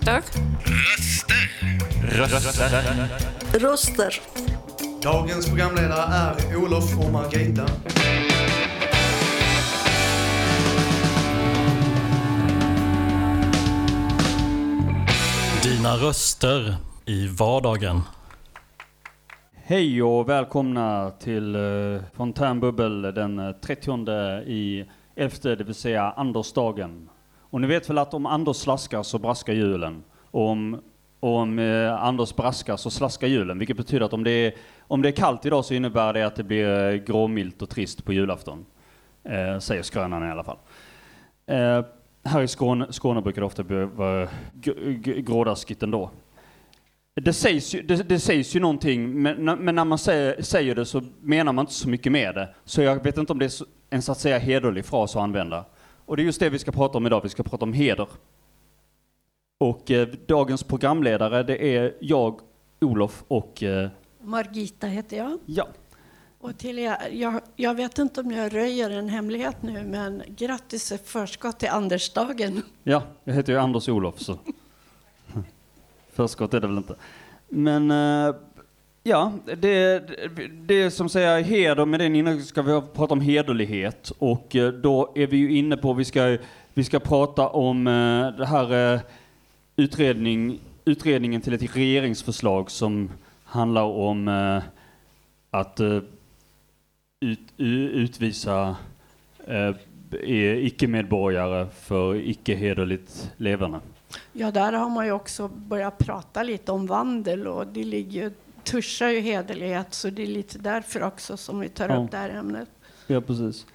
Röster. Röster. Röster. Dagens programledare är Olof och Margareta. Dina röster i vardagen. Hej och välkomna till uh, Fontänbubbel den eh, 30 i 11, det vill säga Andersdagen. Och ni vet väl att om Anders slaskar så braskar julen. Och om, och om eh, Anders braskar så slaskar julen. Vilket betyder att om det, är, om det är kallt idag så innebär det att det blir eh, gråmilt och trist på julafton. Eh, säger skrönan i alla fall. Eh, här i Skåne, Skåne brukar det ofta vara grådaskigt ändå. Det sägs, ju, det, det sägs ju någonting, men, när- men när man säger, säger det så menar man inte så mycket med det. Så jag vet inte om det är en så att säga hederlig fras att använda. Och det är just det vi ska prata om idag, vi ska prata om heder. Och eh, dagens programledare det är jag, Olof och eh, Margita heter jag. ja, Och till er, jag. Jag vet inte om jag röjer en hemlighet nu, men grattis i förskott till Andersdagen. ja, jag heter ju Anders Olof så. Förskott är det väl inte. Men eh, ja, det, det är som säger heder, med den innan ska vi prata om hederlighet. Och eh, då är vi ju inne på, vi ska, vi ska prata om eh, det här eh, utredning, utredningen till ett regeringsförslag som handlar om att ut, utvisa icke-medborgare för icke-hederligt levande. Ja, där har man ju också börjat prata lite om vandel och det ligger ju, tuschar ju hederlighet, så det är lite därför också som vi tar Ja. upp det här ämnet. Ja, precis.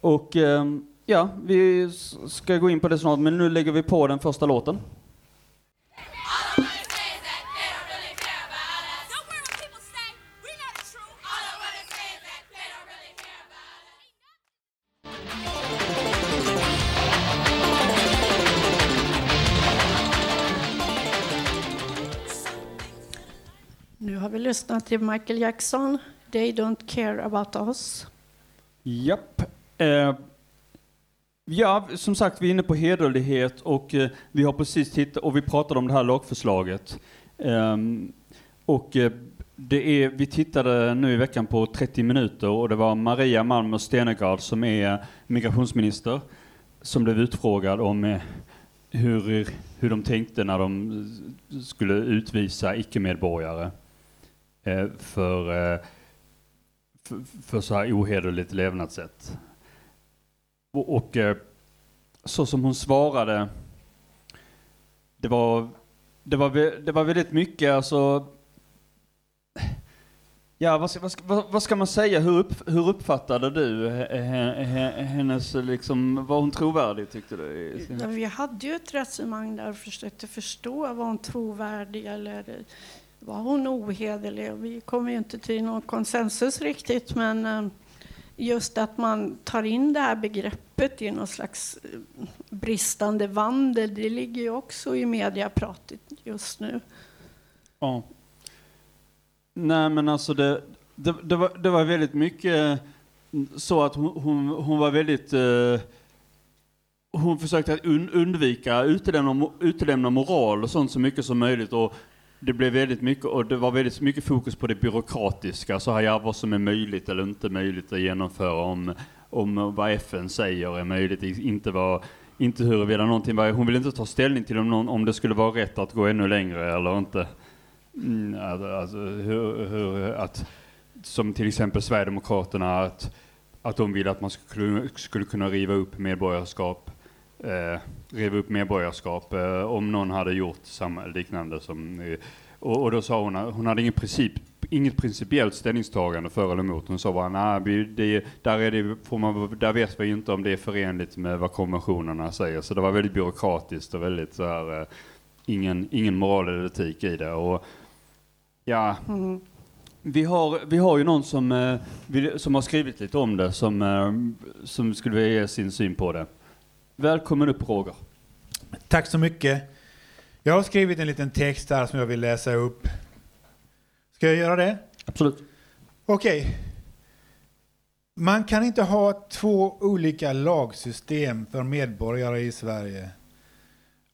Och ehm, ja, vi ska gå in på det snart, men nu lägger vi på den första låten. Till Michael Jackson, They Don't Care About Us. Japp. Eh, ja, som sagt, vi är inne på hederlighet och eh, vi har precis tittat och vi pratade om det här lagförslaget. Eh, och eh, det är, vi tittade nu i veckan på 30 minuter och det var Maria Malmer Stenergard som är migrationsminister som blev utfrågad om eh, hur, hur de tänkte när de skulle utvisa icke-medborgare Eh, för eh, för, så här ohederligt levnadssätt. Och, och eh, så som hon svarade, det var, det var, det var väldigt mycket alltså, ja vad ska, vad ska, vad, ska man säga, hur, upp, hur uppfattade du hennes, liksom, var hon trovärdig tyckte du? Ja, Vi hade ju ett resonemang där och försökte förstå, var hon trovärdig eller var hon ohederlig? Och Vi kom ju inte till någon konsensus riktigt, men eh, just att man tar in det här begreppet i någon slags eh, bristande vandel, det ligger ju också i mediapratet just nu. Ja. Nej men alltså det, det, det, var, det var väldigt mycket mm, så att hon, hon, hon var väldigt... Eh, hon försökte att un, undvika utelämna, utelämna moral och sånt så mycket som möjligt. Och det blev väldigt mycket, och det var väldigt mycket fokus på det byråkratiska. Så här, ja, vad som är möjligt eller inte möjligt att genomföra. Om, om vad FN säger är möjligt, inte vad inte huruvida någonting var, hon vill inte ta ställning till om, någon, om det skulle vara rätt att gå ännu längre eller inte. Mm, alltså, alltså hur, hur, att, som till exempel Sverigedemokraterna, att, att de vill att man skulle, skulle kunna riva upp medborgarskap, eh, riva upp medborgarskap eh, om någon hade gjort samma liknande som eh, och, och då sa hon att hon hade ingen princip, inget principiellt ställningstagande för eller emot. Hon sa bara, nej, det, där, är det, får man, där vet vi inte om det är förenligt med vad konventionerna säger. Så det var väldigt byråkratiskt och väldigt så här, eh, ingen, ingen moral eller etik i det. Och, ja, Mm. vi har, vi har ju någon som, eh, som har skrivit lite om det, som, eh, som skulle vilja ge sin syn på det. Välkommen upp Roger. Tack så mycket. Jag har skrivit en liten text här som jag vill läsa upp. Ska jag göra det? Absolut. Okej. Man kan inte ha två olika lagsystem för medborgare i Sverige.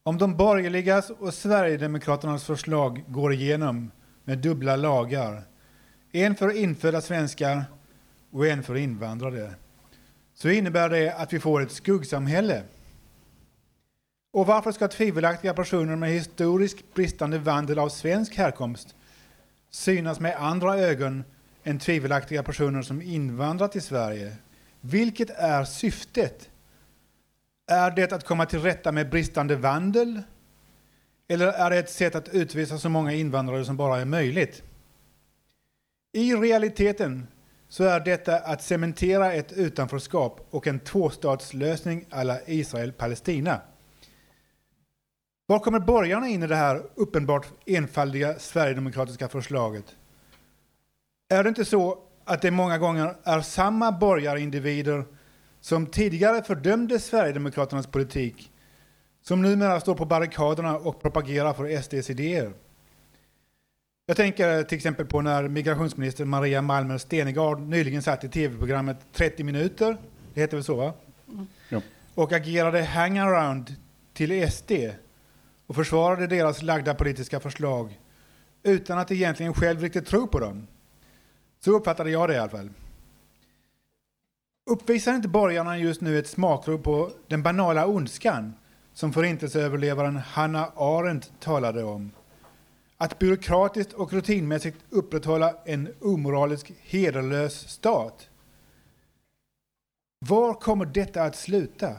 Om de borgerligas och Sverigedemokraternas förslag går igenom med dubbla lagar, en för infödda svenskar och en för invandrare, så innebär det att vi får ett skuggsamhälle. Och varför ska tvivelaktiga personer med historisk bristande vandel av svensk härkomst synas med andra ögon än tvivelaktiga personer som invandrat till Sverige? Vilket är syftet? Är det att komma till rätta med bristande vandel? Eller är det ett sätt att utvisa så många invandrare som bara är möjligt? I realiteten så är detta att cementera ett utanförskap och en tvåstatslösning alla Israel-Palestina. Var kommer borgarna in i det här uppenbart enfaldiga sverigedemokratiska förslaget? Är det inte så att det många gånger är samma borgarindivider som tidigare fördömde Sverigedemokraternas politik som numera står på barrikaderna och propagerar för SDs idéer? Jag tänker till exempel på när migrationsminister Maria Malmer Stenergard nyligen satt i tv-programmet 30 minuter, det heter väl så va? Ja. Och agerade hangaround till SD och försvarade deras lagda politiska förslag utan att egentligen själv riktigt tro på dem. Så uppfattade jag det i alla fall. Uppvisar inte borgarna just nu ett smakprov på den banala ondskan som förintelseöverlevaren Hanna Arendt talade om? Att byråkratiskt och rutinmässigt upprätthålla en omoralisk, hederlös stat. Var kommer detta att sluta?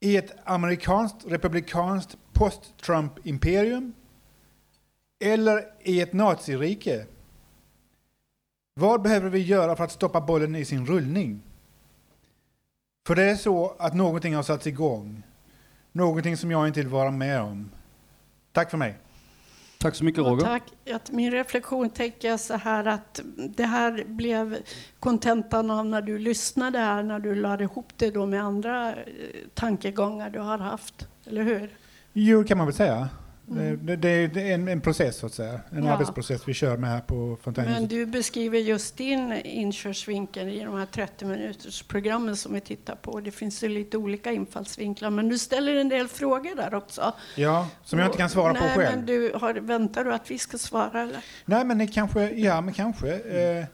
I ett amerikanskt republikanskt post-Trump-imperium? Eller i ett nazirike? Vad behöver vi göra för att stoppa bollen i sin rullning? För det är så att någonting har satts igång. Någonting som jag inte vill vara med om. Tack för mig. Tack så mycket Roger. Tack. Att min reflektion tänker jag så här att det här blev kontentan av när du lyssnade här, när du lade ihop det då med andra eh, tankegångar du har haft, eller hur? Jo, kan man väl säga. Det, det, det är en, en process, så att säga. En Ja. arbetsprocess vi kör med här på Men Fontänhuset. du beskriver just din inkörsvinkel i de här 30 minuters programmen som vi tittar på. Det finns ju lite olika infallsvinklar, men du ställer en del frågor där också. Ja, som jag inte kan svara på Nej, själv. Men du, har, väntar du att vi ska svara? Eller? Nej, men det kanske, ja, men kanske. Eh, eh,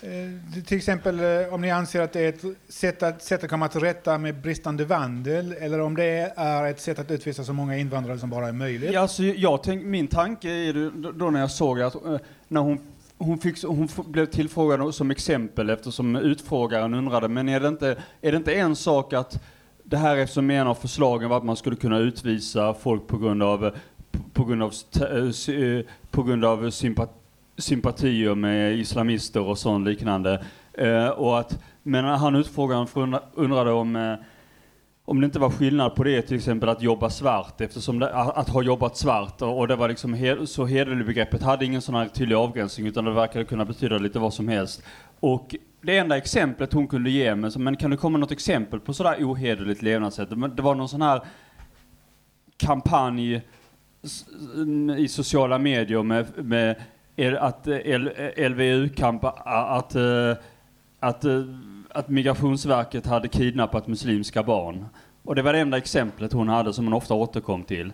Eh, till exempel eh, om ni anser att det är ett sätt att, sätt att komma till rätta med bristande vandel eller om det är ett sätt att utvisa så många invandrare som bara är möjligt. Ja, alltså, jag tänk, min tanke är då, när jag såg att eh, när hon, hon, fick, hon blev tillfrågad som exempel eftersom utfrågaren undrade, men är det inte, är det inte en sak att det här är som en av förslagen var att man skulle kunna utvisa folk på grund av, på, grund av, på grund av sympati sympatier med islamister och sånt liknande. Eh, och att, men han utfrågaren undrade om eh, om det inte var skillnad på det till exempel att jobba svart eftersom det, att att ha jobbat svart och, och det var liksom he, så hederligt begreppet hade ingen sån här tydlig avgränsning utan det verkade kunna betyda lite vad som helst. Och det enda exemplet hon kunde ge mig, men kan det komma något exempel på sådär ohederligt levnadssätt? Det var någon sån här kampanj i sociala medier med, med att eh, LVU-kamp, eh, att, eh, att, att Migrationsverket hade kidnappat muslimska barn. Och det var det enda exemplet hon hade som hon ofta återkom till.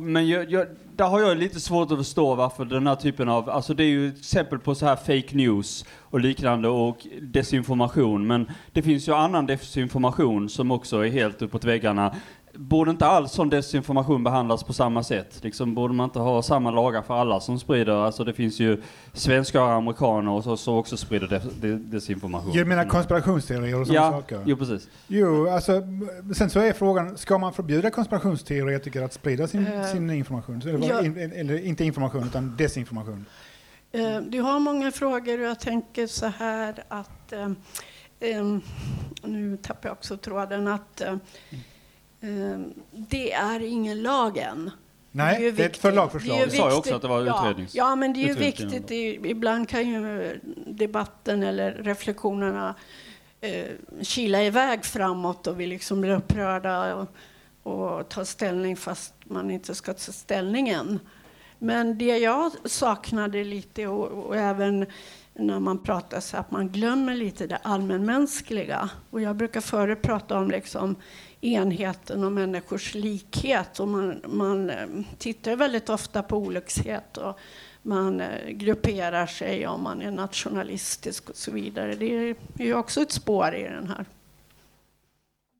Men jag, jag, där har jag lite svårt att förstå varför den här typen av, alltså det är ju exempel på så här fake news och liknande och desinformation. Men det finns ju annan desinformation som också är helt uppåt väggarna. Borde inte all sån desinformation behandlas på samma sätt? Liksom, borde man inte ha samma lagar för alla som sprider, alltså det finns ju svenskar och amerikaner och så, så också sprider des, des, desinformation. Jag menar konspirationsteorier och sådana ja, saker. jo precis. Jo, alltså, sen så är frågan, ska man förbjuda konspirationsteoretiker att sprida sin, Eh, sin information? Var ja. in, eller inte information, utan desinformation. Eh, Du har många frågor och jag tänker så här att eh, nu tappar jag också tråden att eh, det är ingen lag än. Nej, ju det är ett viktigt. förlagförslag. Det är Du sa ju också att det var utrednings- Ja, ja men det är ju viktigt. Det är, ibland kan ju debatten eller reflektionerna eh, kila iväg framåt och vi liksom blir upprörda och, och tar ställning fast man inte ska ta ställning än. Men det jag saknade lite och, och även när man pratar så att man glömmer lite det allmänmänskliga. Och jag brukar förut prata om liksom enheten och människors likhet. Och man, man eh, tittar väldigt ofta på olyckshet och man eh, grupperar sig om man är nationalistisk och så vidare. Det är ju också ett spår i den här.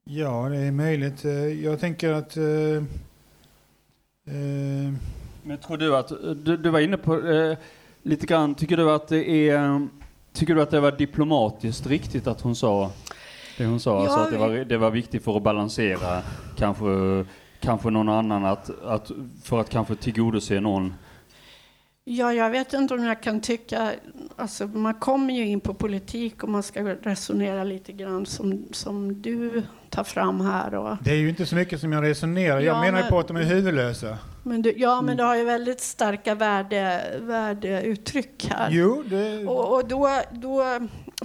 Ja, det är möjligt. Eh, Jag tänker att... eh, eh, Men tror du att, du, du var inne på eh, lite grann, tycker du att det är, tycker du att det var diplomatiskt riktigt att hon sa det hon sa? alltså Ja, att det var, det var viktigt för att balansera kanske, kanske någon annan, att, att, för att kanske tillgodose någon? Ja, jag vet inte om jag kan tycka... Alltså, man kommer ju in på politik och man ska resonera lite grann som, som du tar fram här. Och, det är ju inte så mycket som jag resonerar. Jag Ja, menar ju men- på att de är huvudlösa. men du, ja, Mm. men du har ju väldigt starka värde, värdeuttryck här. Jo, det... Och, och då, då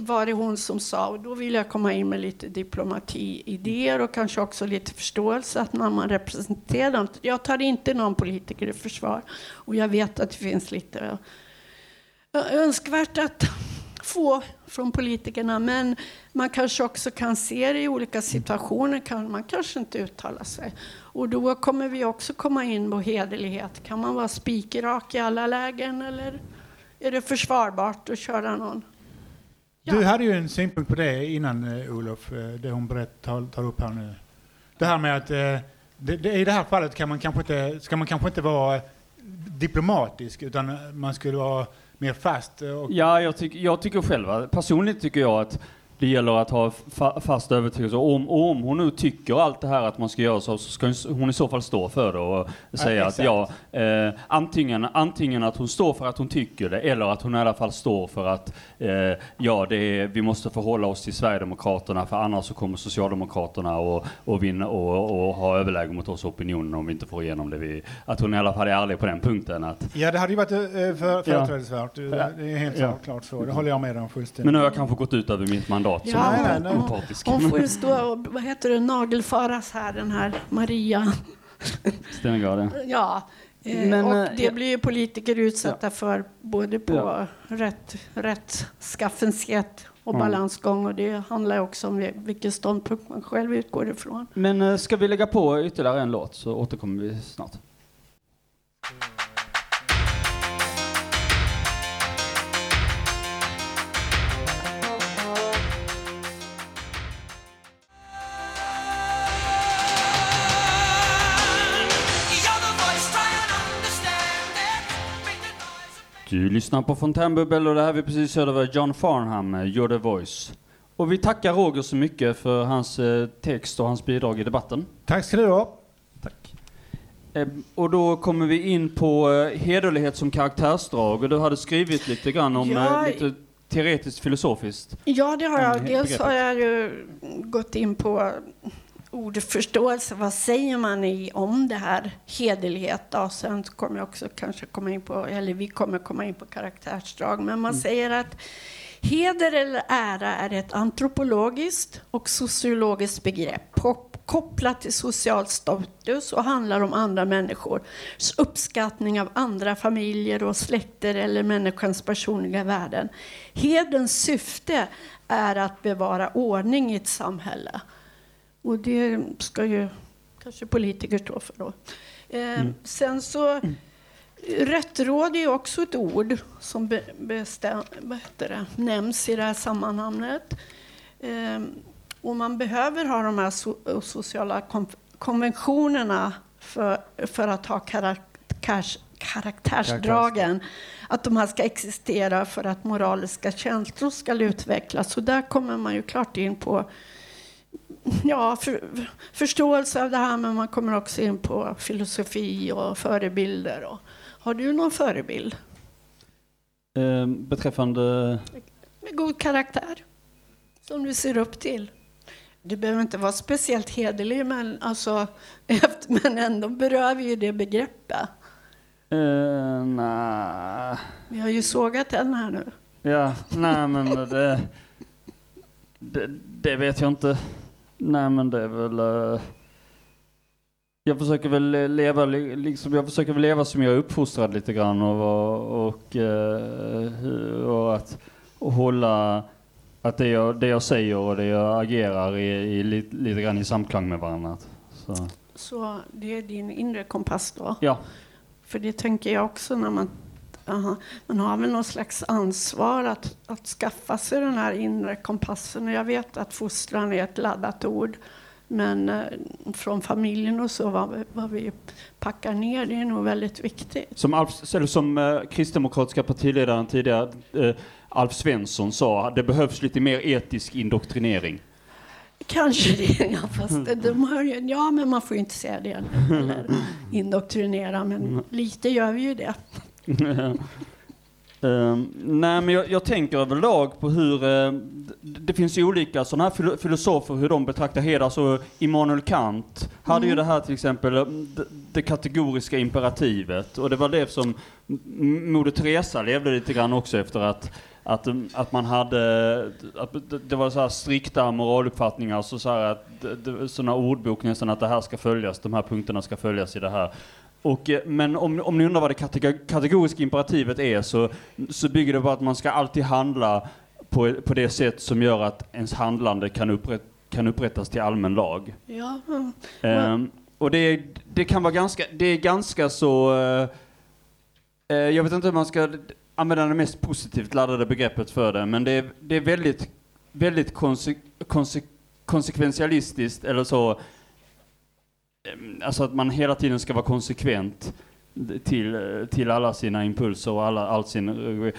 var det hon som sa, och då vill jag komma in med lite diplomatiidéer och kanske också lite förståelse att när man representerar dem. Jag tar inte någon politiker i försvar och jag vet att det finns lite önskvärt att få från politikerna men man kanske också kan se det i olika situationer kan man kanske inte uttala sig. Och då kommer vi också komma in på hederlighet. Kan man vara spikrak i alla lägen eller är det försvarbart att köra någon? Du hade ju en synpunkt på det innan eh, Olof, eh, det hon berätt, tar, tar upp här nu. Det här med att eh, det, det, i det här fallet kan man kanske inte, ska man kanske inte vara diplomatisk utan man skulle vara mer fast. Och, Ja, jag, tyck, jag tycker själv, personligen tycker jag att det gäller att ha fa, fast övertygelse. Om, om hon nu tycker allt det här att man ska göra så, så ska hon- i så fall stå för det och säga att exakt. ja, eh, antingen, antingen att hon står för att hon tycker det eller att hon i alla fall står för att eh, ja, det är, vi måste förhålla oss till Sverigedemokraterna för annars så kommer Socialdemokraterna och, och, vinna, och, och ha överläge mot oss opinionen om vi inte får igenom det. Vi, att hon i alla fall är ärlig på den punkten. Att, ja, det hade ju varit eh, för, företrädesvärt. Ja. det är helt Ja. klart så. Det håller jag med om fullständigt. men nu har jag kanske gått ut över mitt mandat som Ja, nej, nej, nej. opartisk. Hon får ju stå och vad heter det, nagelfaras här, den här Maria. Stenegard, ja. Ja, eh, Men, och eh, det ja. blir ju politiker utsatta för både på Ja. rätt, rättskaffenhet och Ja. balansgång och det handlar också om vilken ståndpunkt man själv utgår ifrån. Men eh, ska vi lägga på ytterligare en låt så återkommer vi snart. Du lyssnar på Fontänbubbel och det här vi precis hörde var John Farnham, med You're the Voice. Och vi tackar Roger så mycket för hans eh, text och hans bidrag i debatten. Tack ska du ha. Tack. Eh, och då kommer vi in på eh, hederlighet som karaktärsdrag och du hade skrivit lite grann om Ja, eh, lite teoretiskt filosofiskt. Ja, det har jag. Mm, Dels har jag ju gått in på ordförståelse. Vad säger man i, om det här hederlighet? Då? Sen kommer jag också kanske komma in på, eller vi kommer komma in på karaktärsdrag. Men man säger att heder eller ära är ett antropologiskt och sociologiskt begrepp kop- kopplat till social status och handlar om andra människors uppskattning av andra familjer och släkter eller människans personliga värden. Hederns syfte är att bevara ordning i ett samhälle. Och det ska ju kanske politiker stå för då. Eh, Sen så, rättråd är ju också ett ord som be, bestäm, det, nämns i det här sammanhanget. Eh, och man behöver ha de här so, sociala kon, konventionerna för, för att ha karaktärs, karaktärsdragen. Att de här ska existera för att moraliska känslor ska utvecklas. Så där kommer man ju klart in på ja, för, förståelse av det här, men man kommer också in på filosofi och förebilder. Och, har du någon förebild Eh, beträffande... med god karaktär som du ser upp till? Du behöver inte vara speciellt hederlig, men, alltså, efter, men ändå berör vi ju det begreppet. Eh, nej. Vi har ju sågat den här nu. Ja, nej men det, det... Det vet jag inte. Nej men det är väl... eh, jag försöker väl leva, li- liksom, jag försöker väl leva som jag är uppfostrad lite grann och, och, eh, och att och hålla att det jag, det jag säger och det jag agerar är, är lite, lite grann i samklang med varandra. Så, Så det är din inre kompass då? ja. För det tänker jag också när man... Aha, man har väl någon slags ansvar att, att skaffa sig den här inre kompassen. Och jag vet att fostran är ett laddat ord. Men eh, från familjen och så, vad, vi- vad vi packar ner, det är nog väldigt viktigt. Som, Alf, som eh, kristdemokratiska partiledaren tidigare, eh, Alf Svensson sa, det behövs lite mer etisk indoktrinering. Kanske det, ja, fast de har ju, ja, men man får ju inte säga det. Eller indoktrinera, men lite gör vi ju det. Ehm, nej, men jag, jag tänker överlag på hur, d- det finns ju olika sådana här filo- filosofer, hur de betraktar heder. Alltså Immanuel Kant hade ju det här till exempel, eh, det, det kategoriska imperativet. Och det var det som Moder Teresa levde lite grann också efter att att, mm, att man hade, att det- var så här strikta moraluppfattningar, så, så här att, det- det- sådana ordbok nästan att det här ska följas, de här punkterna ska följas i det här. Och, eh, men om, om ni undrar vad det kateg- kategoriska imperativet är så, så bygger det på att man ska alltid handla på, på det sätt som gör att ens handlande kan, upprätt, kan upprättas till allmän lag. Ja, Ehm, och det, det kan vara ganska, det är ganska så, eh, eh, jag vet inte hur man ska använda det mest positivt laddade begreppet för det, men det är, det är väldigt, väldigt konse, konse, konsekventialistiskt eller så, Eh, alltså att man hela tiden ska vara konsekvent till, till alla sina impulser och alla, all sin eh,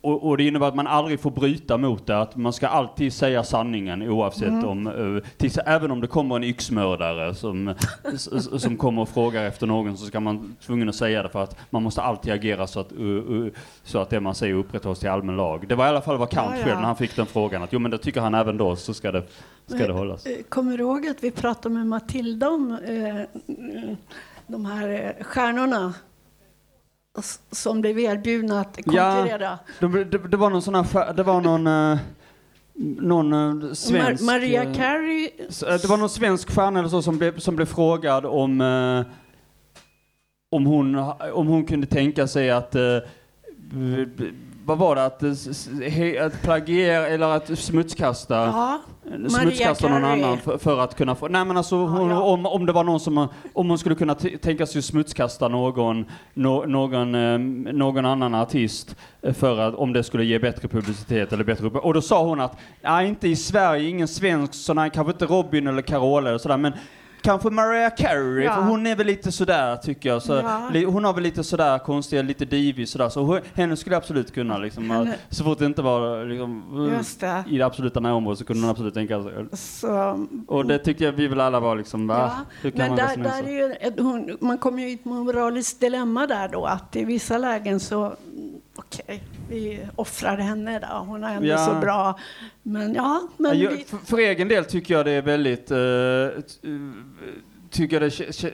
och, och det innebär att man aldrig får bryta mot det, att man ska alltid säga sanningen oavsett om, eh, till, även om det kommer en yxmördare som, s- som kommer och frågar efter någon så ska man tvungen att säga det för att man måste alltid agera så att, uh, uh, så att det man säger upprätthålls till allmän lag. Det var i alla fall vad Kant Ja, ja. själv när han fick den frågan, att jo men det tycker han även då, så ska det, ska Men- det hållas. Eh, Kommer du ihåg att vi pratade med Matilda om eh, de här eh, stjärnorna som blev erbjudna att konkurrera? Det, det, det var någon sån här, skär- det var någon, eh, någon eh, svensk... Mar- Maria Carey, eh, Det var någon svensk stjärna eller så som blev, som blev frågad om, eh, om, hon, om hon kunde tänka sig att, eh, vad var det, att, eh, att plagiera eller att smutskasta, ja, smutskasta någon annan för, för att kunna få, nej men alltså hon, ja. Om, om det var någon som, om hon skulle kunna tänka sig att smutskasta någon, nå, någon, eh, någon annan artist eh, för att, om det skulle ge bättre publicitet eller bättre Och då sa hon att, nej inte i Sverige, ingen svensk sån här, kanske inte Robin eller Carola eller sådär, men Kanske Mariah Carey, Ja. för hon är väl lite sådär tycker jag. Så, Ja. li, hon har väl lite sådär konstiga, lite divig sådär. Så hon, henne skulle jag absolut kunna liksom, Henne- så fort det inte var liksom, det. i det absoluta närområdet så kunde hon absolut tänka sig. Så, Och det tyckte jag vi väl alla var liksom, va? ja. Men man där, där ju, hon, man kommer ju i ett moraliskt dilemma där då, att i vissa lägen så, okej, vi offrar henne då, hon är ändå Ja. så bra. Men ja, men jag, vi, för, för egen del tycker jag det är väldigt, eh, tycker det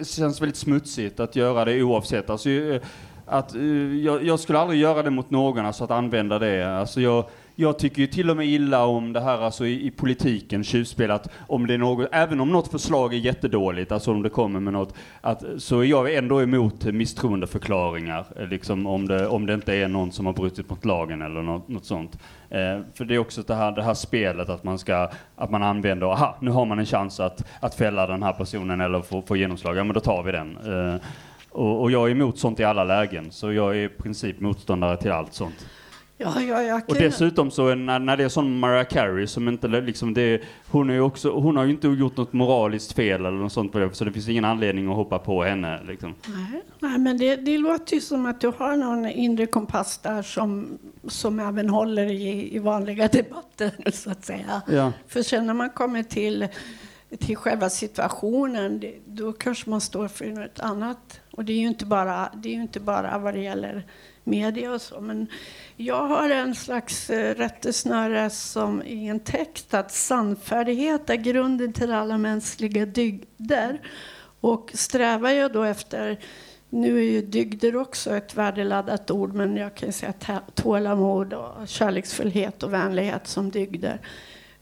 känns väldigt smutsigt att göra det oavsett. Alltså, eh, att, eh, jag, jag skulle aldrig göra det mot någon, alltså att använda det. Alltså, jag, jag tycker ju till och med illa om det här alltså i, i politiken, tjuvspel, att om det är något, även om något förslag är jättedåligt, alltså om det kommer med något, att, så är jag ändå emot misstroendeförklaringar, eh, liksom om det, om det inte är någon som har brutit mot lagen eller något, något sånt. Eh, för det är också det här, det här spelet att man ska, att man använder, aha, nu har man en chans att, att fälla den här personen eller få, få genomslag, ja men då tar vi den. Eh, och, och jag är emot sånt i alla lägen, så jag är i princip motståndare till allt sånt ja, ja, jag Och dessutom så är- när, när det är sån Mariah Carey som inte liksom det, hon är också, hon har ju inte gjort något moraliskt fel eller något sånt på det, så det finns ingen anledning att hoppa på henne liksom. Nej, nej, men det, det låter ju som att du har någon inre kompass där som, som även håller i, i vanliga debatter, så att säga. Ja. För sen när man kommer till, till själva situationen, då kanske man står för något annat. Och det är ju inte bara, det är inte bara vad det gäller media och så. Men jag har en slags eh, rättesnöre som i en text att sannfärdighet är grunden till alla mänskliga dygder. Och strävar jag då efter nu är ju dygder också ett värdeladdat ord, men jag kan säga tålamod och kärleksfullhet och vänlighet som dygder.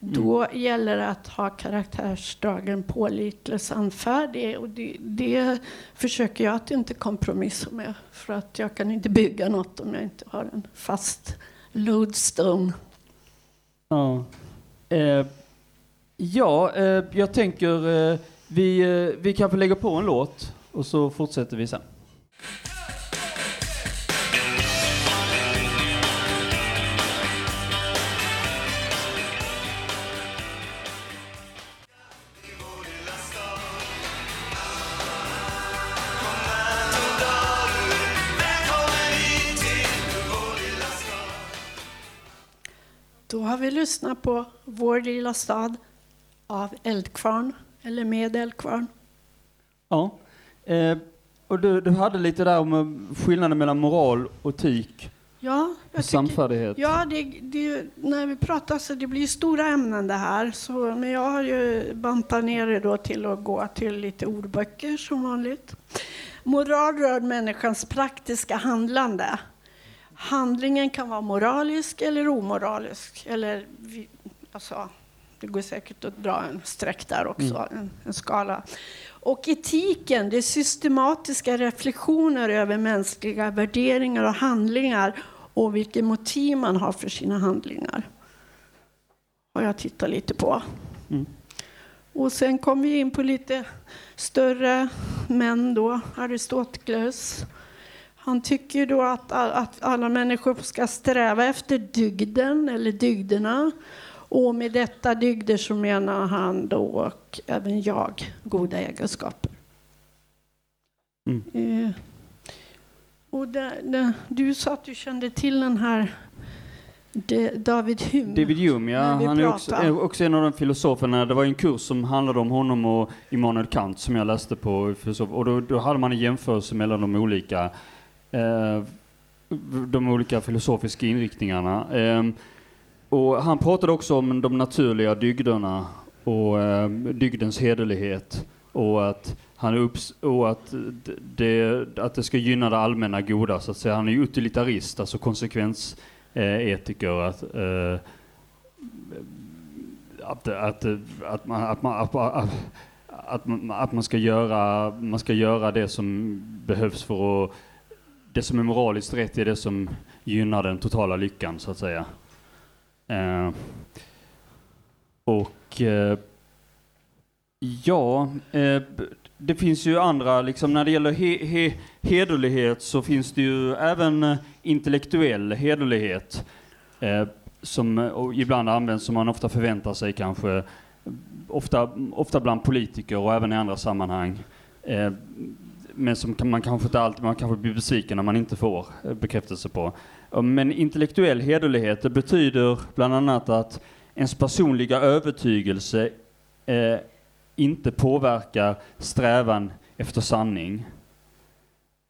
Då gäller det att ha karaktärsdragen pålitlig sannfärdig. Och det, det försöker jag att inte kompromissa med. För att jag kan inte bygga något om jag inte har en fast Lodestone. Ja, eh, ja eh, jag tänker eh, vi, eh, vi kan få lägga på en låt och så fortsätter vi sen. Lyssnat på Vår lilla stad av Eldkvarn, eller med Eldkvarn. Ja. Eh, och du, du hade lite där om eh, skillnaden mellan moral och etik Ja, jag tycker, samfärdighet. ja det, det, när vi pratar så det blir stora ämnen det här. Så, men jag har ju bantat ner det då till att gå till lite ordböcker som vanligt. Moral rör människans praktiska handlande. Handlingen kan vara moralisk eller omoralisk. Eller, alltså, det går säkert att dra en streck där också, en, en skala. Och etiken, det är systematiska reflektioner över mänskliga värderingar och handlingar och vilket motiv man har för sina handlingar. Har jag tittat lite på. Mm. Och sen kom vi in på lite större män då, Aristoteles. Han tycker då att, att alla människor ska sträva efter dygden eller dygderna. Och med detta dygder så menar han då, och även jag, goda egenskaper. Mm. Eh, och där, där, du sa att du kände till den här David Hume. David Hume, ja, han är också, är också en av de filosoferna. Det var en kurs som handlade om honom och Immanuel Kant som jag läste på. Och då, då hade man en jämförelse mellan de olika, Eh, de olika filosofiska inriktningarna. Ehm, och han pratade också om de naturliga dygderna och eh, dygdens hederlighet och att han upps- och att det, att det ska gynna det allmänna goda så att säga. Han är ju utilitarist, alltså konsekvensetiker. Eh, att, att, att, att, man, att, man, att, man, att man ska göra man ska göra det som behövs för att det som är moraliskt rätt är det som gynnar den totala lyckan så att säga. Eh, och eh, ja, eh, det finns ju andra, liksom när det gäller he, he, hederlighet så finns det ju även eh, intellektuell hederlighet eh, som och ibland används som man ofta förväntar sig kanske, ofta, ofta bland politiker och även i andra sammanhang. Eh, men som kan, man kanske inte alltid, man kanske blir besviken när man inte får eh, bekräftelse på. Men intellektuell hederlighet det betyder bland annat att ens personliga övertygelse eh, inte påverkar strävan efter sanning.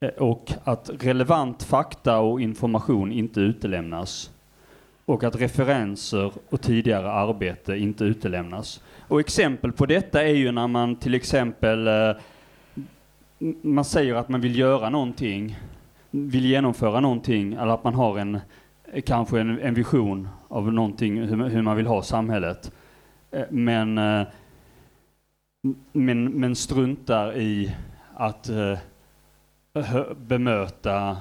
Eh, Och att relevant fakta och information inte utelämnas. Och att referenser och tidigare arbete inte utelämnas. Och exempel på detta är ju när man till exempel eh, man säger att man vill göra någonting, vill genomföra någonting, eller att man har en, kanske en, en vision av någonting, hur, man- hur man vill ha samhället. Eh, men, eh, men, men struntar i att eh, bemöta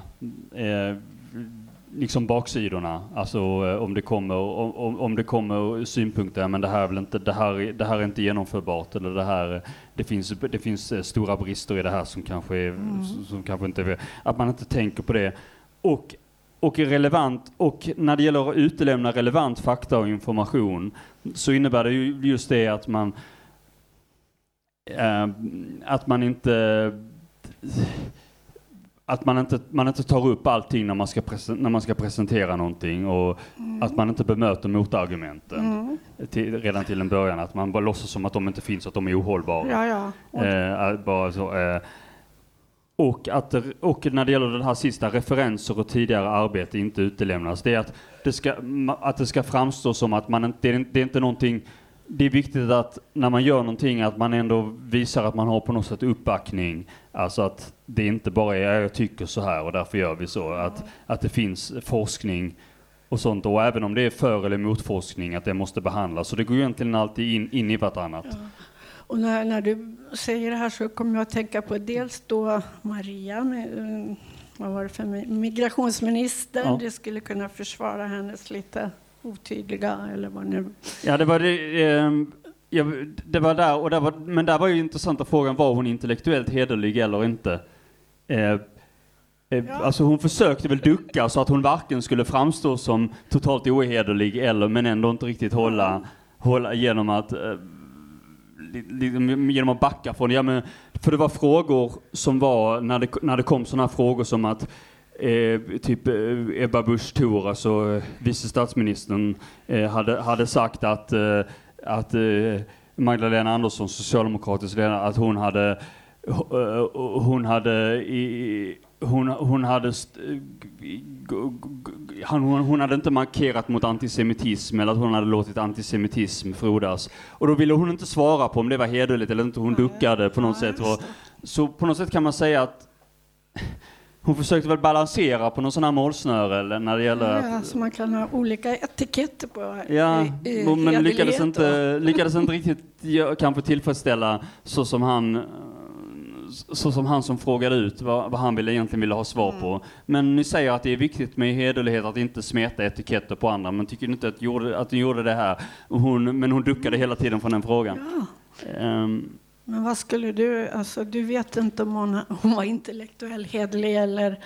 liksom baksidorna. Alltså om det kommer, om, om- det kommer synpunkter, men det här är väl inte, det här, det här är inte genomförbart eller det här, det finns, det finns eh, stora brister i det här som kanske är, som, som kanske inte är, att man inte tänker på det. Och, och är relevant, och när det gäller att utelämna relevant fakta och information så innebär det ju just det att man eh, att man inte att man inte, man inte tar upp allting när man ska, när man ska presentera någonting och att man inte bemöter motargumenten Mm. till, redan till en början. Att man bara låtsas som att de inte finns, att de är ohållbara. Ja, ja. Och, Eh, bara så, eh, och, att, och när det gäller det här sista, referenser och tidigare arbete inte utelämnas. Det är att det ska, att det ska framstå som att man inte- det är inte någonting det är viktigt att när man gör någonting att man ändå visar att man har på något sätt uppbackning. Alltså att det inte bara är jag tycker så här och därför gör vi så. Att, att det finns forskning och sånt. Och även om det är för eller motforskning att det måste behandlas. Så det går ju egentligen alltid in, in i vartannat. och när, när du säger det här så kommer jag att tänka på dels då Maria, med, eh, vad var det för mi- migrationsministern, Ja. det skulle kunna försvara hennes lite otydliga eller vad nu. Ja, det var det. ehm, ja, det var där, och där var, men där var ju intressanta frågan, var hon intellektuellt hederlig eller inte? Eh, eh, Ja. Alltså hon försökte väl ducka så att hon varken skulle framstå som totalt ohederlig eller men ändå inte riktigt hålla, hålla genom att eh, genom att backa från. Ja, men, för det var frågor som var, när det, när det kom sådana frågor som att eh, typ eh, Ebba Busch Thor, alltså eh, vice statsministern, eh, hade, hade sagt att, eh, att eh, Magdalena Andersson, socialdemokratisk ledare, att hon hade hon hade i, hon, hon hade han, hon, hon hade inte markerat mot antisemitism eller att hon hade låtit antisemitism frodas. Och då ville hon inte svara på om det var hederligt eller inte. Hon duckade på något sätt. Och, så på något sätt kan man säga att hon försökte väl balansera på någon sån här målsnöre eller när det gäller Ja, att så man kan ha olika etiketter på Ja, eh, eh, och- men lyckades inte, lyckades inte riktigt kanske tillfredsställa så som han eh, så som han som frågade ut vad, vad han ville egentligen ville ha svar Mm. på. Men ni säger att det är viktigt med hederlighet att inte smeta etiketter på andra, men tycker ni inte att, gjorde, att hon gjorde det här? Hon, men hon duckade hela tiden från den frågan. Ja. Ehm, Men vad skulle du, alltså du vet inte om hon, hon var intellektuell hederlig eller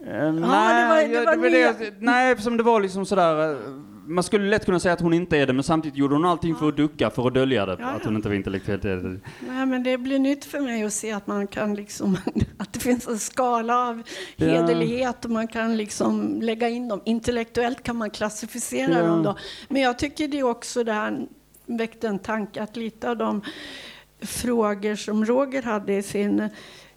Eh, nej, var- det ja, var det var nya- det, nej, som det var liksom sådär. eh, Man skulle lätt kunna säga att hon inte är det, men samtidigt gjorde hon allting för att ducka, för att dölja det, Ja, att ja. hon inte var intellektuellt hederlig. Nej, men det blir nytt för mig att se att man kan liksom, att det finns en skala av Ja. hederlighet och man kan liksom lägga in dem. Intellektuellt kan man klassificera Ja. dem då. Men jag tycker det också det här väckte en tanke att lite av de frågor som Roger hade i sin,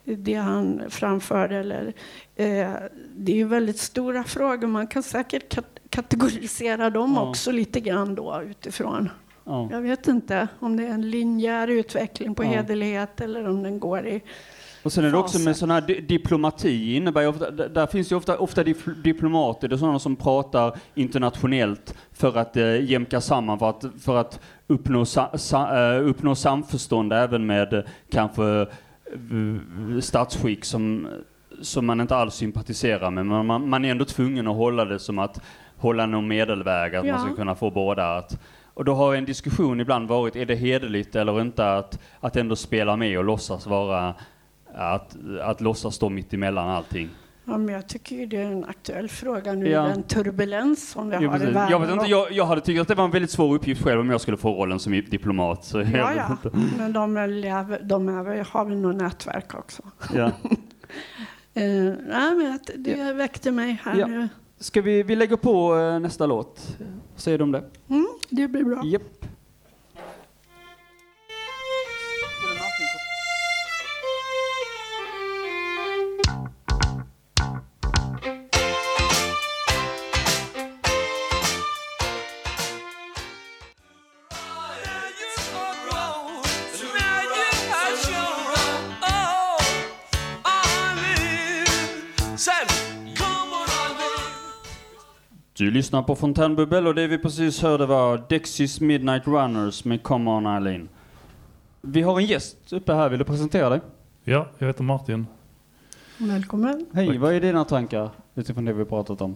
det han framförde, eller, eh, det är ju väldigt stora frågor. Man kan säkert kat- kategorisera dem Ja. också lite grann då utifrån. Ja. Jag vet inte om det är en linjär utveckling på Ja. hederlighet eller om den går i... Och sen är det också med sån här di- diplomati innebär ju ofta, där finns ju ofta, ofta diplomater, det är sådana som pratar internationellt för att eh, jämka samman, för att, för att uppnå, sa, sa, eh, uppnå samförstånd även med eh, kanske eh, statsskick som, som man inte alls sympatiserar med. Men man, man är ändå tvungen att hålla det som att hålla någon medelväg, att Ja. man ska kunna få båda att och då har en diskussion ibland varit, är det hederligt eller inte att, att ändå spela med och låtsas vara att, att låtsas stå mitt emellan allting. Ja, men jag tycker ju det är en aktuell fråga nu, Ja. den turbulens som vi har i världen. jag, vet inte, jag, jag hade tyckt att det var en väldigt svår uppgift själv om jag skulle få rollen som diplomat. Så Ja, ja. Men de, är, lever- de är, har väl något nätverk också. Ja. Eh, nej, men att det väckte mig här Ja. nu. Ska vi, vi lägger på eh, nästa låt? Säger de det? Mm, det blir bra. Japp. Du lyssnar på Fontänbubbel och det vi precis hörde var Dexys Midnight Runners med Come On Eileen. Vi har en gäst uppe här, vill du presentera dig? Ja, jag heter Martin. Välkommen. Hej, Tack. vad är dina tankar utifrån det vi pratat om?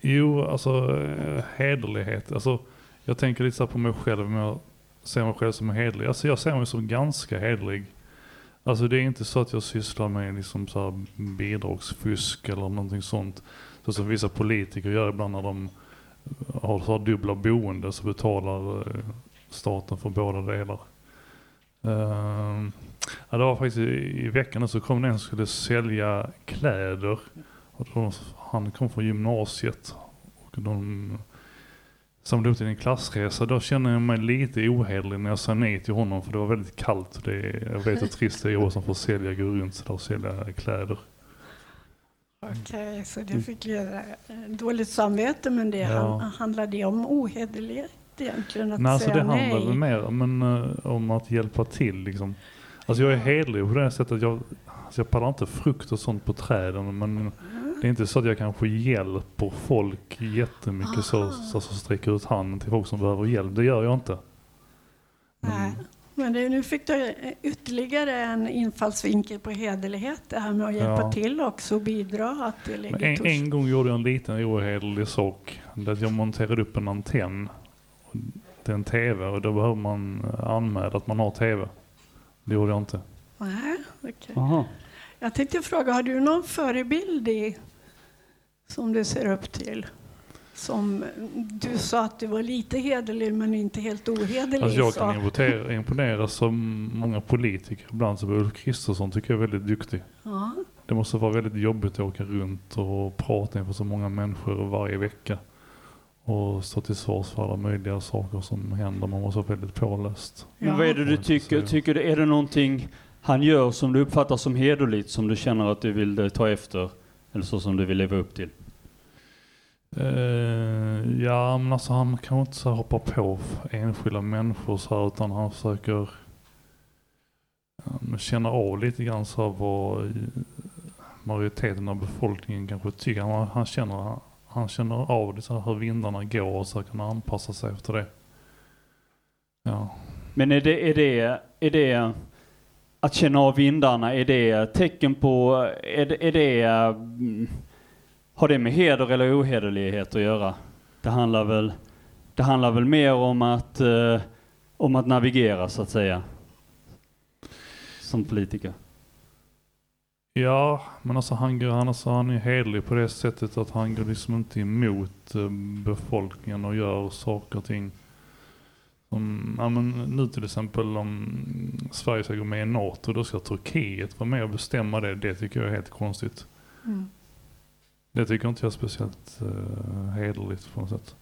Jo, alltså eh, hederlighet. Alltså, jag tänker lite så på mig själv, om jag ser mig själv som hederlig. Alltså jag ser mig som ganska hederlig. Alltså det är inte så att jag sysslar med liksom så här bidragsfusk eller någonting sånt. Så som vissa politiker gör ibland när de har så dubbla boende så betalar eh, staten för båda delar. Uh, ja, det var faktiskt i, i veckan så kom det en som skulle sälja kläder. Och de, han kom från gymnasiet. Och de samlade upp till en klassresa. Då kände jag mig lite ohederlig när jag sa nej till honom. För det var väldigt kallt. Det är, jag vet hur trist det är att som får sälja, gå runt så där och sälja kläder. Okej, så det fick jag eh, dåligt samvete, men det Ja. han, handlar det om ohederlighet egentligen? Att Nej, alltså det handlar väl mer men, eh, om att hjälpa till liksom. Alltså jag är hederlig på det sättet att jag, alltså jag pallar inte frukt och sånt på träden men det är inte så att jag kanske hjälper folk jättemycket så, så, så sträcker ut handen till folk som behöver hjälp. Det gör jag inte. Men, det, nu fick du ytterligare en infallsvinkel på hederlighet. Det här med att hjälpa Ja. till också och bidra. Att det Men ligger en, en gång gjorde jag en liten ohederlig sak. Det att jag monterade upp en antenn till en TV och då behöver man anmäla att man har TV. Det gjorde jag inte. Nej. Aha. Jag tänkte fråga, har du någon förebild i, som du ser upp till? Som du sa att du var lite hederlig men inte helt ohederlig. Alltså jag kan imponera, imponera som många politiker. Ibland så Ulf Kristersson tycker jag är väldigt duktig. Ja, Det måste vara väldigt jobbigt att åka runt och prata inför så många människor varje vecka. Och stå till svars för alla möjliga saker som händer. Man måste vara väldigt påläst. Men vad är det du Ja. tycker? tycker du, är det någonting han gör som du uppfattar som hederligt, som du känner att du vill ta efter? Eller så som du vill leva upp till? Uh, ja, men alltså han kan inte så hoppa på enskilda människor så här, utan han försöker um, känna av lite grann så här vad eh, majoriteten av befolkningen kanske tycker. Han, han, känner, han känner av det så här, hur vindarna går och så kan anpassa sig efter det. Ja. Men är det, är det, är det att känna av vindarna, är det tecken på, är det, är det mm, har det med heder eller ohederlighet att göra? Det handlar väl, det handlar väl mer om att, eh, om att navigera så att säga. Som politiker. Ja, men alltså han, går, han, alltså han är hederlig på det sättet att han går liksom inte emot eh, befolkningen och gör saker och ting. Som, ja, men nu till exempel om Sverige ska gå med i NATO, då ska Turkiet vara med och bestämma det. Det tycker jag är helt konstigt. mm. Det tycker inte jag är speciellt uh, hederligt på något sätt.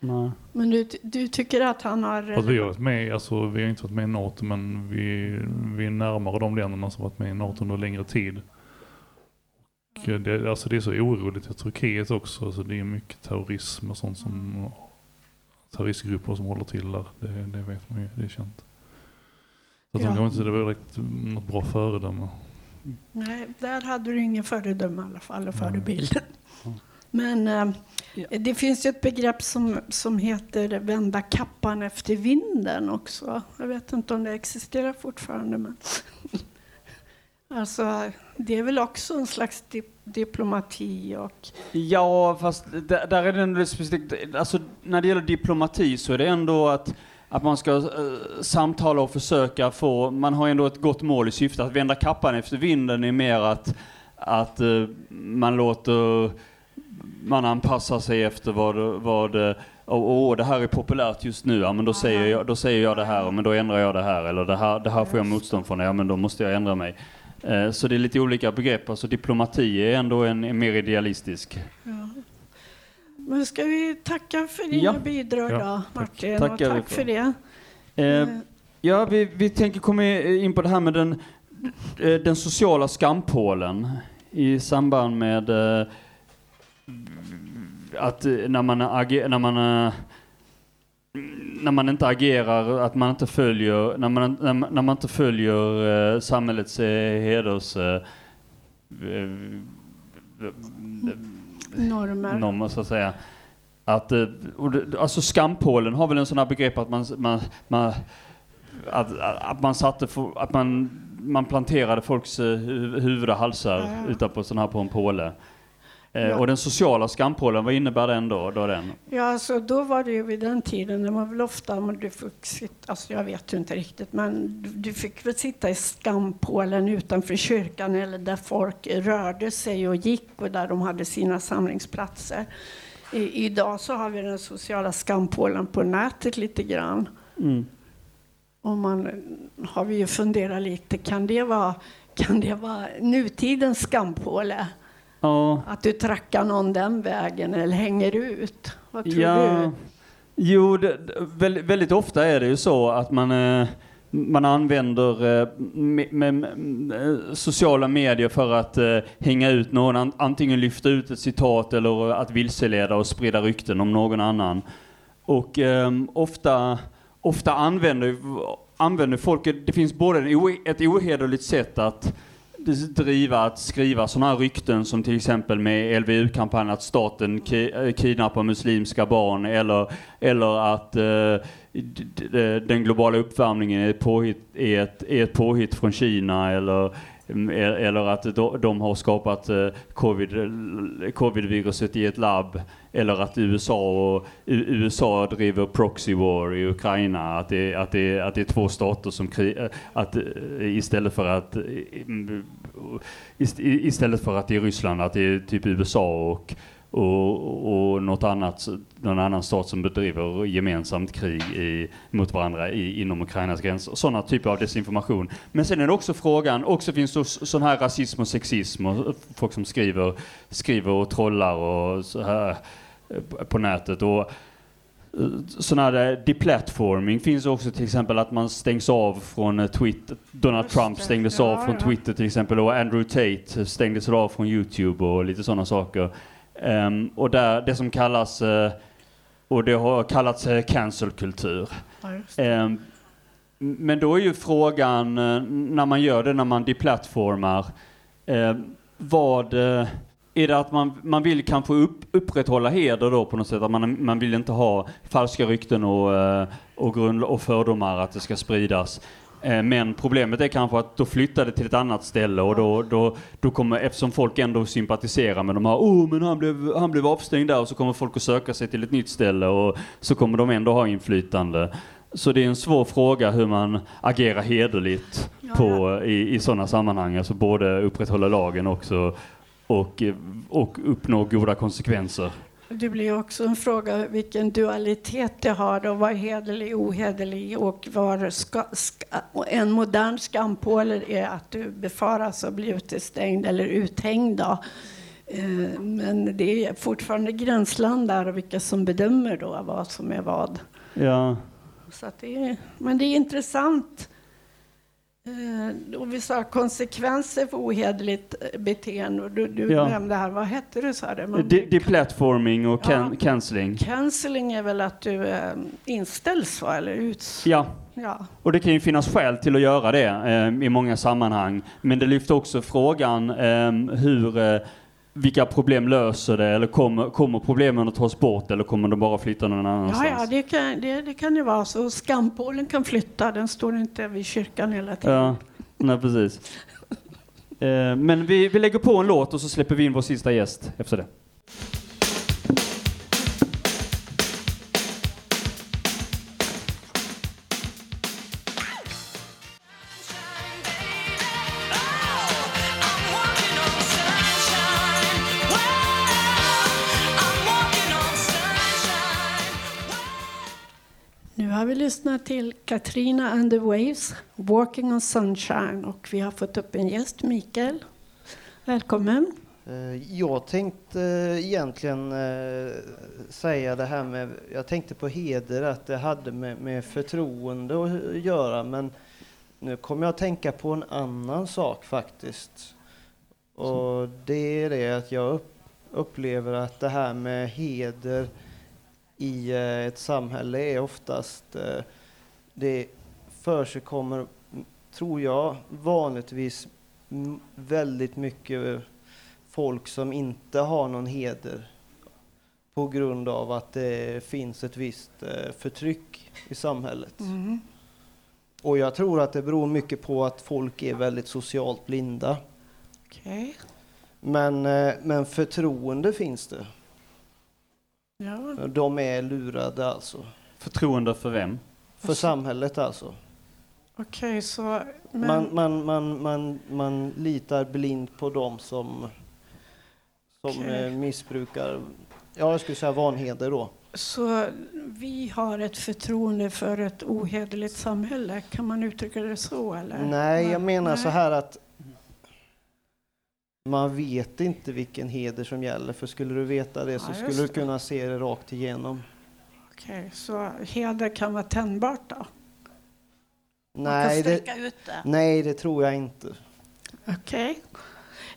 Nej. Men du, du tycker att han har... Att vi har varit med, alltså vi har inte varit med i NATO men vi, vi är närmare de länderna som varit med i NATO under längre tid. Och eh, det, alltså det är så oroligt i Turkiet också, alltså det är mycket terrorism och sånt som terroristgrupper som håller till där, det, det vet man ju, det är känt. Så att Ja. de kanske inte det var något bra föredöme. Nej, där hade du ingen föredöme i alla fall, och förebild. Men eh, Ja. det finns ju ett begrepp som, som heter vända kappan efter vinden också. Jag vet inte om det existerar fortfarande. Men alltså, det är väl också en slags dip diplomati och... Ja, fast där, där är det ändå specifikt, alltså när det gäller diplomati så är det ändå att, att man ska eh, samtala och försöka få, man har ändå ett gott mål i syfte att vända kappan efter vinden är mer att, att eh, man låter, man anpassar sig efter vad, vad eh, och, åh, det här är populärt just nu, ja men då säger jag, då säger jag det här, men då ändrar jag det här, eller det här, det här får jag motstånd från, ja men då måste jag ändra mig. Eh, Så det är lite olika begrepp. Alltså diplomati är ändå en, en mer idealistisk. Ja. Men ska vi tacka för dina Ja. bidrag Ja, då, Martin? Och vi tack för. det. Eh, Eh, Ja, vi, vi tänker komma in på det här med den, eh, den sociala skampålen i samband med eh, att när man, ager, när man när man inte agerar, att man inte följer, när man, när man, när man inte följer eh, samhällets eh, heders eh, normer. normer så att säga. Att, eh, alltså skampålen har väl en sån här begrepp att man, man, man att, att man satte, att man, man planterade folks eh, hu- huvud och halsar ja. utanpå sån här på en påle. Eh, Ja. Och den sociala skampålen, vad innebär den då? då den? Ja, alltså, då var det ju vid den tiden, det var väl ofta men du fick sitta, alltså jag vet ju inte riktigt, men du, du fick väl sitta i skampålen utanför kyrkan eller där folk rörde sig och gick och där de hade sina samlingsplatser. I, idag så har vi den sociala skampålen på nätet lite grann. Mm. Och man har vi ju funderat lite, kan det vara, kan det vara nutidens skampåle? Ja, Att du trackar någon den vägen eller hänger ut? Vad tror ja. du? Jo, det, väldigt, väldigt ofta är det ju så att man, eh, man använder eh, me, me, me, eh, sociala medier för att eh, hänga ut någon, an, antingen lyfta ut ett citat eller att vilseleda och sprida rykten om någon annan. Och ehm, ofta, ofta använder, använder folk, det finns både ett ohederligt sätt att driva att skriva sådana här rykten som till exempel med LVU-kampanjen att staten ki- eh, kidnappar muslimska barn eller, eller att eh, den globala uppvärmningen är ett påhitt, är ett, är ett påhitt från Kina eller E-, eller att de, har skapat eh, covid, covid-viruset i ett labb eller att USA, och, USA driver proxy war i Ukraina. Att det, att det, att det är två stater som krig, eh, att eh, istället för att istället för att det är Ryssland, att det är typ USA och och, och något annat, någon annan stat som bedriver gemensamt krig i, mot varandra i, inom Ukrainas gränser. Sådana typer av desinformation. Men sen är det också frågan, också finns det sån här rasism och sexism och folk som skriver, skriver och trollar och så här på nätet. Och eh, sån här eh, deplatforming finns också till exempel att man stängs av från eh, Twitter. Donald Just Trump det. stängdes Ja, av från ja. Twitter till exempel och Andrew Tate stängdes av från Youtube och lite sådana saker. Ehm, och där, det som kallas, eh, och det har kallats uh, cancelkultur. Ja. Ehm, men då är ju frågan, eh, när man gör det, när man deplattformar, eh, vad är det att man, man vill kanske upp, upprätthålla heder då på något sätt? Att man, man vill inte ha falska rykten och, och, grund, och fördomar att det ska spridas. Eh, Men problemet är kanske att då flyttar det till ett annat ställe och då, då, då kommer, eftersom folk ändå sympatiserar med de här, oh men han blev, han blev avstängd där och så kommer folk att söka sig till ett nytt ställe och så kommer de ändå ha inflytande. Så det är en svår fråga hur man agerar hederligt på, i, i sådana sammanhang, alltså både upprätthålla lagen också och, och uppnå goda konsekvenser. Det blir också en fråga vilken dualitet det har och vad är hederlig och ohederlig och var ska, ska, och en modern skampåle är att du befaras att bli utestängd eller uthängd. Då. Eh, Men det är fortfarande gränsland där och vilka som bedömer då vad som är vad. Ja. Så det är, men det är intressant. Eh, Och vi sa konsekvenser för ohederligt beteende. Och Du, du Ja. nämnde här, vad hette det? Man- De, deplatforming och can, Ja. cancelling. Cancelling är väl att du eh, inställs va? Eller uts... Ja, Ja. och det kan ju finnas skäl till att göra det eh, i många sammanhang. Men det lyfter också frågan eh, hur, eh, vilka problem löser det? Eller kommer, kommer problemen att tas bort eller kommer de bara flytta någon Ja, annanstans? ja det, kan, det, det kan ju vara så. Skampålen kan flytta, den står inte vid kyrkan hela tiden. Ja, nej precis. Eh, men vi, vi lägger på en låt och så släpper vi in vår sista gäst efter det. Har till Katrina and the Waves, Walking on Sunshine. Och vi har fått upp en gäst, Mikael. Välkommen. Eh, jag tänkte egentligen eh, säga det här med, jag tänkte på heder, att det hade med, med förtroende att göra, men nu kommer jag att tänka på en annan sak faktiskt. Och det är det att jag upplever att det här med heder i eh, ett samhälle är oftast, eh, det försigkommer, tror jag, vanligtvis väldigt mycket folk som inte har någon heder på grund av att det finns ett visst eh, förtryck i samhället. Och jag tror att det beror mycket på att folk är väldigt socialt blinda. Okej. Men, eh, men förtroende finns det. Ja. De är lurade alltså. Förtroende för vem? För samhället alltså. Okej, så... Men, Man, man, man, man, man litar blint på dem som, som Okej. eh, missbrukar, ja jag skulle säga vanheder då. Så vi har ett förtroende för ett ohederligt samhälle, kan man uttrycka det så? Eller? Nej, jag menar Nej. så här att man vet inte vilken heder som gäller, för skulle du veta det så Ja, skulle du kunna se det rakt igenom. Okej, så heder kan vara tändbart då? Nej det, det? nej, det tror jag inte. Okej.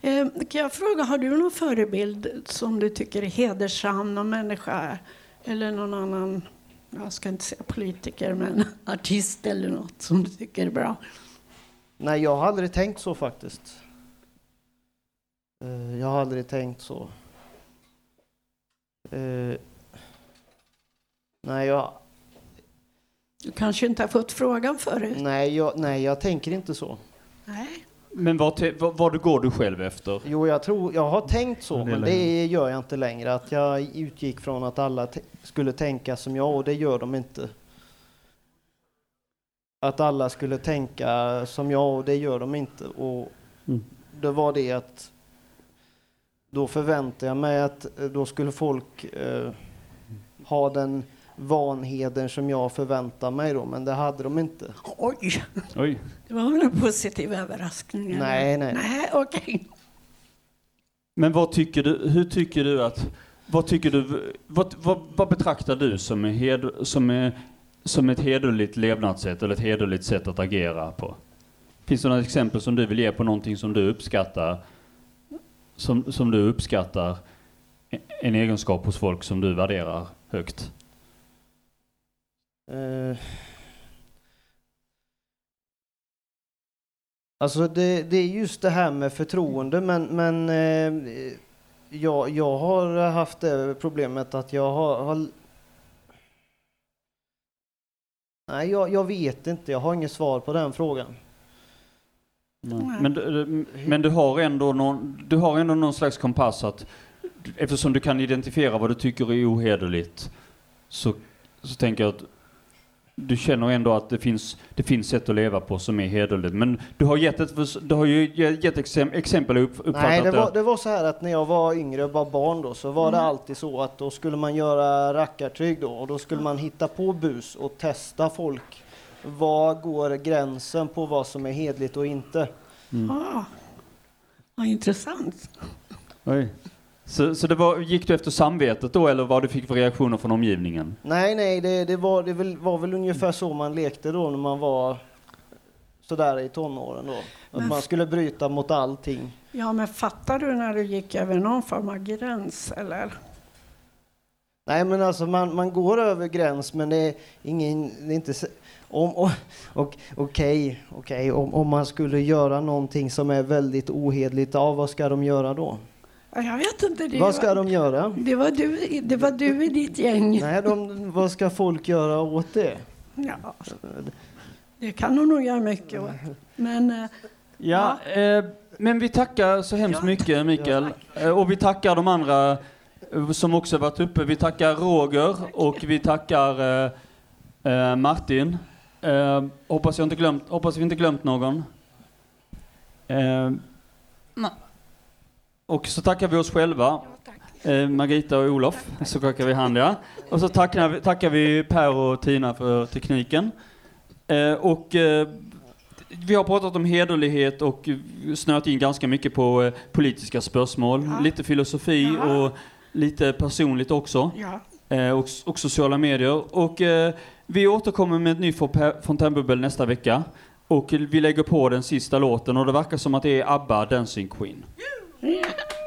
Eh, kan jag fråga, har du någon förebild som du tycker är hedersam, någon människa eller någon annan, jag ska inte säga politiker, men artist eller något som du tycker är bra? Nej, jag har aldrig tänkt så faktiskt. Eh, jag har aldrig tänkt så. Eh, nej, jag, Du kanske inte har fått frågan förut? nej, jag, nej, jag tänker inte så. Nej. Men vad, te- vad, vad går du själv efter? Jo, jag tror, jag har tänkt så, det men det gör jag inte längre. Att jag utgick från att alla skulle tänka som jag och det gör de inte. Att alla skulle tänka som jag och det gör de inte. Och Mm. det var det att då förväntade jag mig att eh, då skulle folk eh, ha den vanheden som jag förväntar mig då, men det hade de inte. Oj, Oj. det var väl en positiv överraskning? Nej, nej. Nej, okej. Men vad tycker du, hur tycker du att, vad tycker du, vad, vad, vad betraktar du som, är hed, som, är, som ett hederligt levnadssätt eller ett hederligt sätt att agera på? Finns det några exempel som du vill ge på någonting som du uppskattar, som, som du uppskattar, en egenskap hos folk som du värderar högt? Eh, Alltså det, det är just det här med förtroende men, men eh, jag, jag har haft det problemet att jag har, har Nej, jag, jag vet inte. Jag har inget svar på den frågan. Nej. Men, du- men du har ändå någon, du har ändå någon slags kompass att eftersom du kan identifiera vad du tycker är ohederligt så, så tänker jag att du känner ändå att det finns, det finns sätt att leva på som är hederligt. Men du har gett, ett, du har ju gett exem, exempel och upp, uppfattat Nej, det var, det var så här att när jag var yngre och var barn då så var det Mm. alltid så att då skulle man göra rackartyg då och då skulle man hitta på bus och testa folk. Var går gränsen på vad som är hedligt och inte? Ah, vad intressant. Oj. Så, så det var, gick du efter samvetet då eller vad du fick för reaktioner från omgivningen? Nej, nej, det, det, var, det väl, var väl ungefär så man lekte då när man var sådär i tonåren då. Att Men- man skulle bryta mot allting. Ja, men fattar du när du gick över någon form av gräns, eller? Nej, men alltså man, man går över gräns, men det är ingen, det är inte om, och, och, okej, okej, om, om man skulle göra någonting som är väldigt ohedligt, ja, vad ska de göra då? Ja, Jag vet inte. Det Vad ska var, de göra? det, var du, det var du i ditt gäng. Nej, de, vad ska folk göra åt det? Ja, det kan de nog göra mycket åt. Men eh, Ja, eh, men vi tackar så hemskt Ja. mycket Mikael. Eh, och vi tackar de andra eh, som också varit uppe. Vi tackar Roger och vi tackar eh, eh, Martin. Eh, hoppas, jag inte glömt, hoppas vi inte glömt någon. Eh, nej. Och så tackar vi oss själva. Eh, Margita och Olof, så skakar vi hand ja. Och så tackar vi, tackar vi Per och Tina för tekniken. Eh, och eh, vi har pratat om hederlighet och snöat in ganska mycket på eh, politiska spörsmål. Ja. Lite filosofi Ja. och lite personligt också. ja, Eh, och, och sociala medier. Och vi återkommer med ett nytt Fontä- Fontänbubbel nästa vecka. Och vi lägger på den sista låten och det verkar som att det är ABBA Dancing Queen. Yeah.